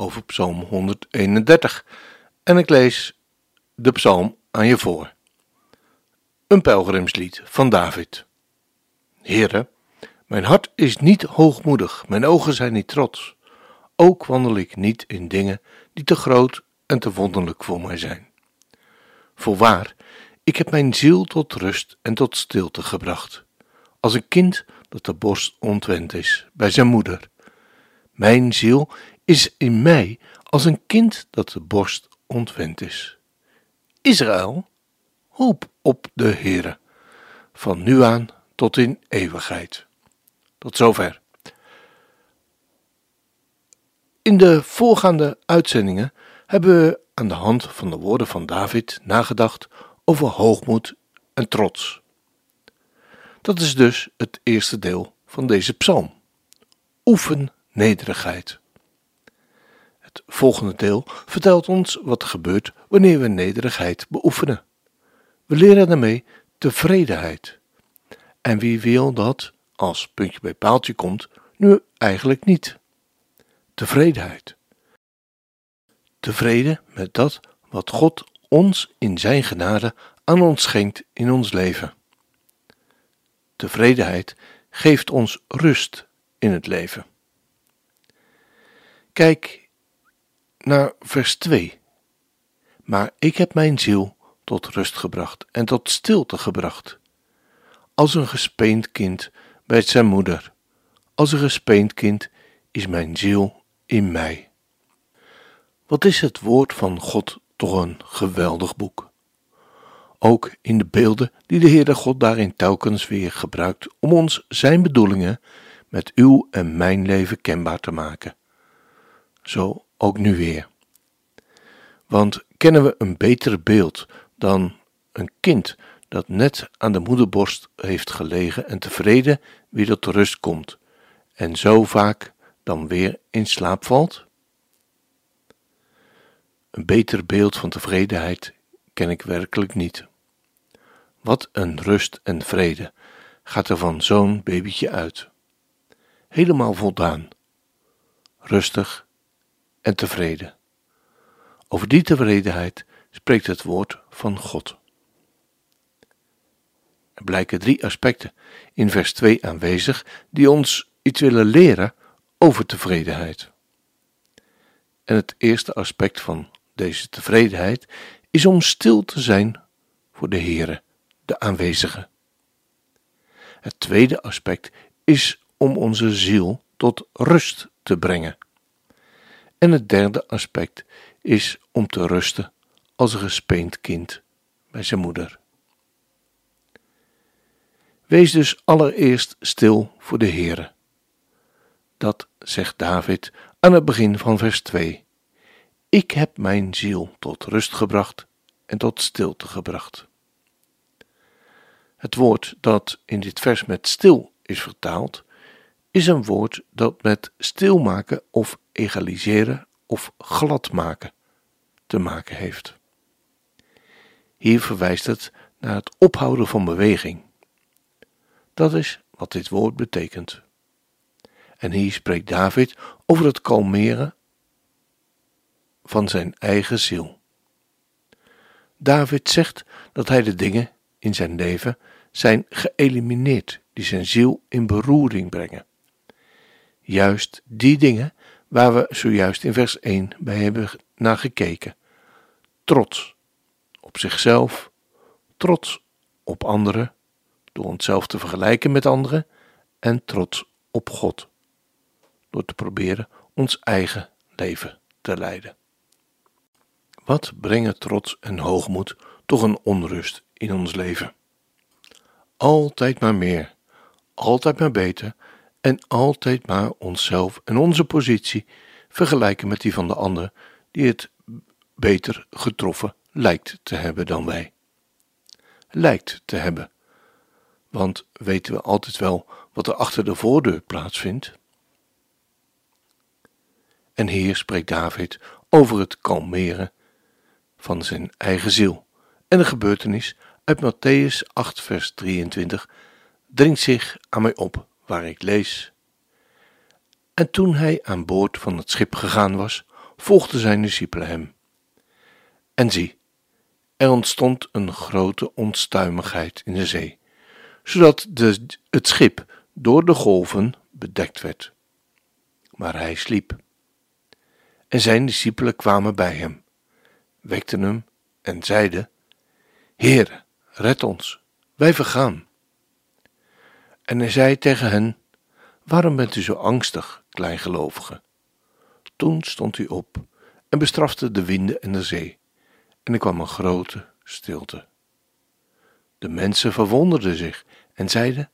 over Psalm 131 en ik lees de psalm aan je voor. Een pelgrimslied van David. Heere, mijn hart is niet hoogmoedig, mijn ogen zijn niet trots. Ook wandel ik niet in dingen die te groot en te wonderlijk voor mij zijn. Voorwaar, ik heb mijn ziel tot rust en tot stilte gebracht, als een kind dat de borst ontwend is bij zijn moeder. Mijn ziel is in mij als een kind dat de borst ontwend is. Israël, hoop op de Heere, van nu aan tot in eeuwigheid. Tot zover. In de voorgaande uitzendingen hebben we aan de hand van de woorden van David nagedacht over hoogmoed en trots. Dat is dus het eerste deel van deze psalm. Oefen nederigheid. Het volgende deel vertelt ons wat er gebeurt wanneer we nederigheid beoefenen. We leren daarmee tevredenheid. En wie wil dat, als puntje bij paaltje komt, nu eigenlijk niet? Tevredenheid. Tevreden met dat wat God ons in Zijn genade aan ons schenkt in ons leven. Tevredenheid geeft ons rust in het leven. Kijk naar vers 2. Maar ik heb mijn ziel tot rust gebracht en tot stilte gebracht, als een gespeend kind bij zijn moeder. Als een gespeend kind is mijn ziel in mij. Wat is het woord van God toch een geweldig boek. Ook in de beelden die de Heere God daarin telkens weer gebruikt om ons zijn bedoelingen met uw en mijn leven kenbaar te maken. Zo ook nu weer. Want kennen we een beter beeld dan een kind dat net aan de moederborst heeft gelegen en tevreden weer tot rust komt en zo vaak dan weer in slaap valt? Een beter beeld van tevredenheid ken ik werkelijk niet. Wat een rust en vrede gaat er van zo'n babytje uit. Helemaal voldaan, rustig en tevreden. Over die tevredenheid spreekt het woord van God. Er blijken drie aspecten in vers 2 aanwezig die ons iets willen leren over tevredenheid. En het eerste aspect van deze tevredenheid is om stil te zijn voor de Heere, de aanwezige. Het tweede aspect is om onze ziel tot rust te brengen. En het derde aspect is om te rusten als een gespeend kind bij zijn moeder. Wees dus allereerst stil voor de Heere. Dat zegt David aan het begin van vers 2. Ik heb mijn ziel tot rust gebracht en tot stilte gebracht. Het woord dat in dit vers met stil is vertaald, is een woord dat met stilmaken of egaliseren of glad maken te maken heeft. Hier verwijst het naar het ophouden van beweging. Dat is wat dit woord betekent. En hier spreekt David over het kalmeren van zijn eigen ziel. David zegt dat hij de dingen in zijn leven zijn geëlimineerd die zijn ziel in beroering brengen. Juist die dingen waar we zojuist in vers 1 bij hebben naar gekeken. Trots op zichzelf, trots op anderen, door onszelf te vergelijken met anderen, en trots op God, door te proberen ons eigen leven te leiden. Wat brengen trots en hoogmoed toch een onrust in ons leven? Altijd maar meer, altijd maar beter en altijd maar onszelf en onze positie vergelijken met die van de ander die het beter getroffen lijkt te hebben dan wij. Lijkt te hebben, want weten we altijd wel wat er achter de voordeur plaatsvindt? En hier spreekt David over het kalmeren van zijn eigen ziel. En de gebeurtenis uit Matthäus 8, vers 23 dringt zich aan mij op, waar ik lees. En toen hij aan boord van het schip gegaan was, volgden zijn discipelen hem. En zie, er ontstond een grote onstuimigheid in de zee, zodat de, het schip door de golven bedekt werd. Maar hij sliep. En zijn discipelen kwamen bij hem, wekten hem en zeiden: Heer, red ons, wij vergaan. En hij zei tegen hen: Waarom bent u zo angstig, kleingelovige? Toen stond hij op en bestrafte de winden en de zee, en er kwam een grote stilte. De mensen verwonderden zich en zeiden: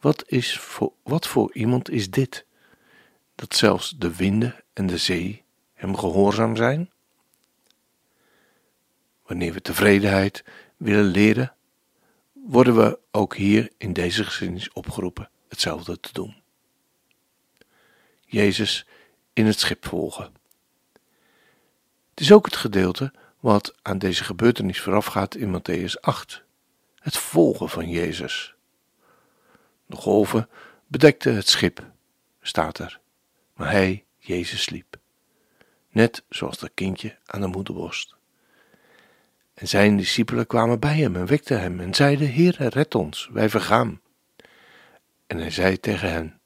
Wat, is voor, wat voor iemand is dit, dat zelfs de winden en de zee hem gehoorzaam zijn? Wanneer we tevredenheid willen leren, worden we ook hier in deze geschiedenis opgeroepen hetzelfde te doen. Jezus in het schip volgen. Het is ook het gedeelte wat aan deze gebeurtenis voorafgaat in Matthäus 8. Het volgen van Jezus. De golven bedekten het schip, staat er, maar hij, Jezus, sliep. Net zoals dat kindje aan de moederborst. En zijn discipelen kwamen bij hem en wekten hem en zeiden: Heer, red ons, wij vergaan. En hij zei tegen hen: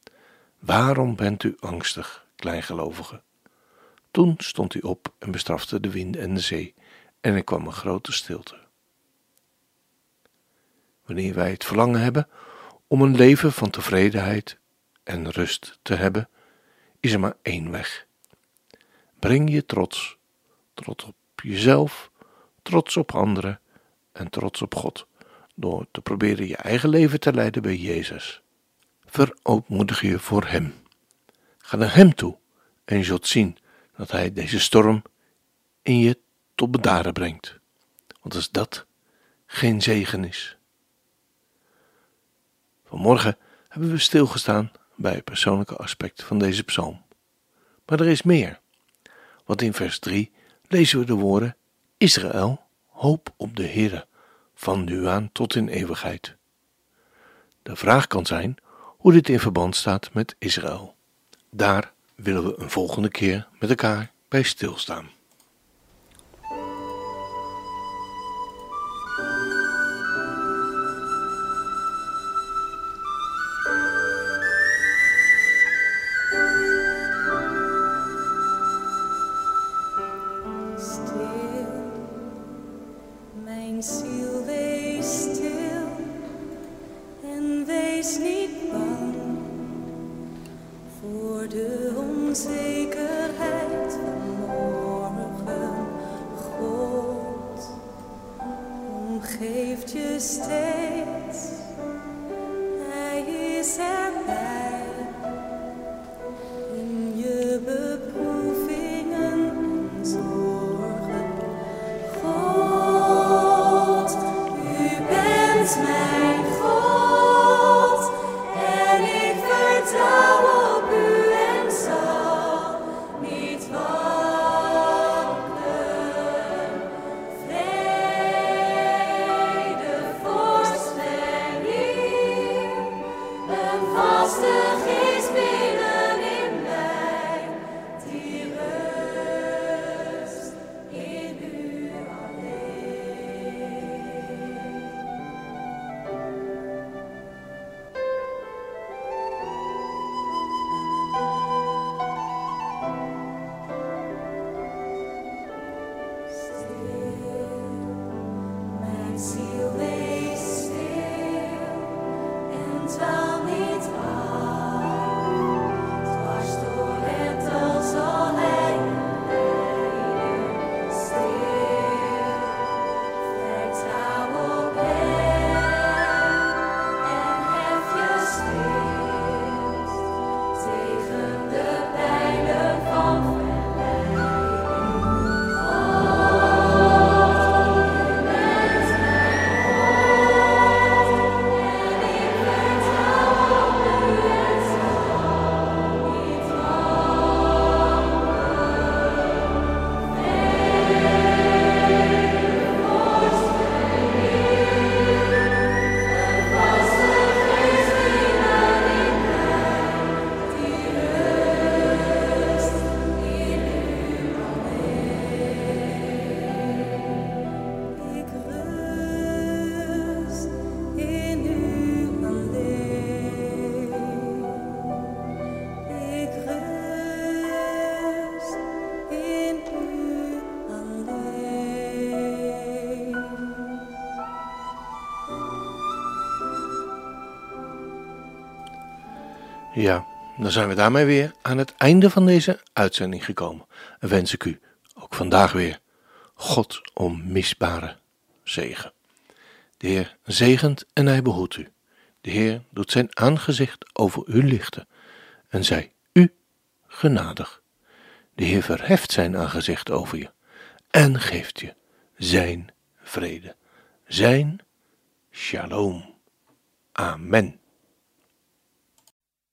Waarom bent u angstig, kleingelovigen? Toen stond hij op en bestrafte de wind en de zee, en er kwam een grote stilte. Wanneer wij het verlangen hebben om een leven van tevredenheid en rust te hebben, is er maar één weg. Breng je trots, trots op jezelf, trots op anderen en trots op God, door te proberen je eigen leven te leiden bij Jezus. Verootmoedig je voor Hem. Ga naar Hem toe en je zult zien dat Hij deze storm in je tot bedaren brengt. Want als dat geen zegen is. Vanmorgen hebben we stilgestaan bij het persoonlijke aspect van deze psalm. Maar er is meer. Want in vers 3 lezen we de woorden: Israël, hoop op de Heere, van nu aan tot in eeuwigheid. De vraag kan zijn hoe dit in verband staat met Israël. Daar willen we een volgende keer met elkaar bij stilstaan. geeft je steeds. Ja, dan zijn we daarmee weer aan het einde van deze uitzending gekomen. En wens ik u ook vandaag weer God onmisbare zegen. De Heer zegent en hij behoedt u. De Heer doet zijn aangezicht over u lichten en zij u genadig. De Heer verheft zijn aangezicht over je en geeft je zijn vrede, zijn shalom. Amen.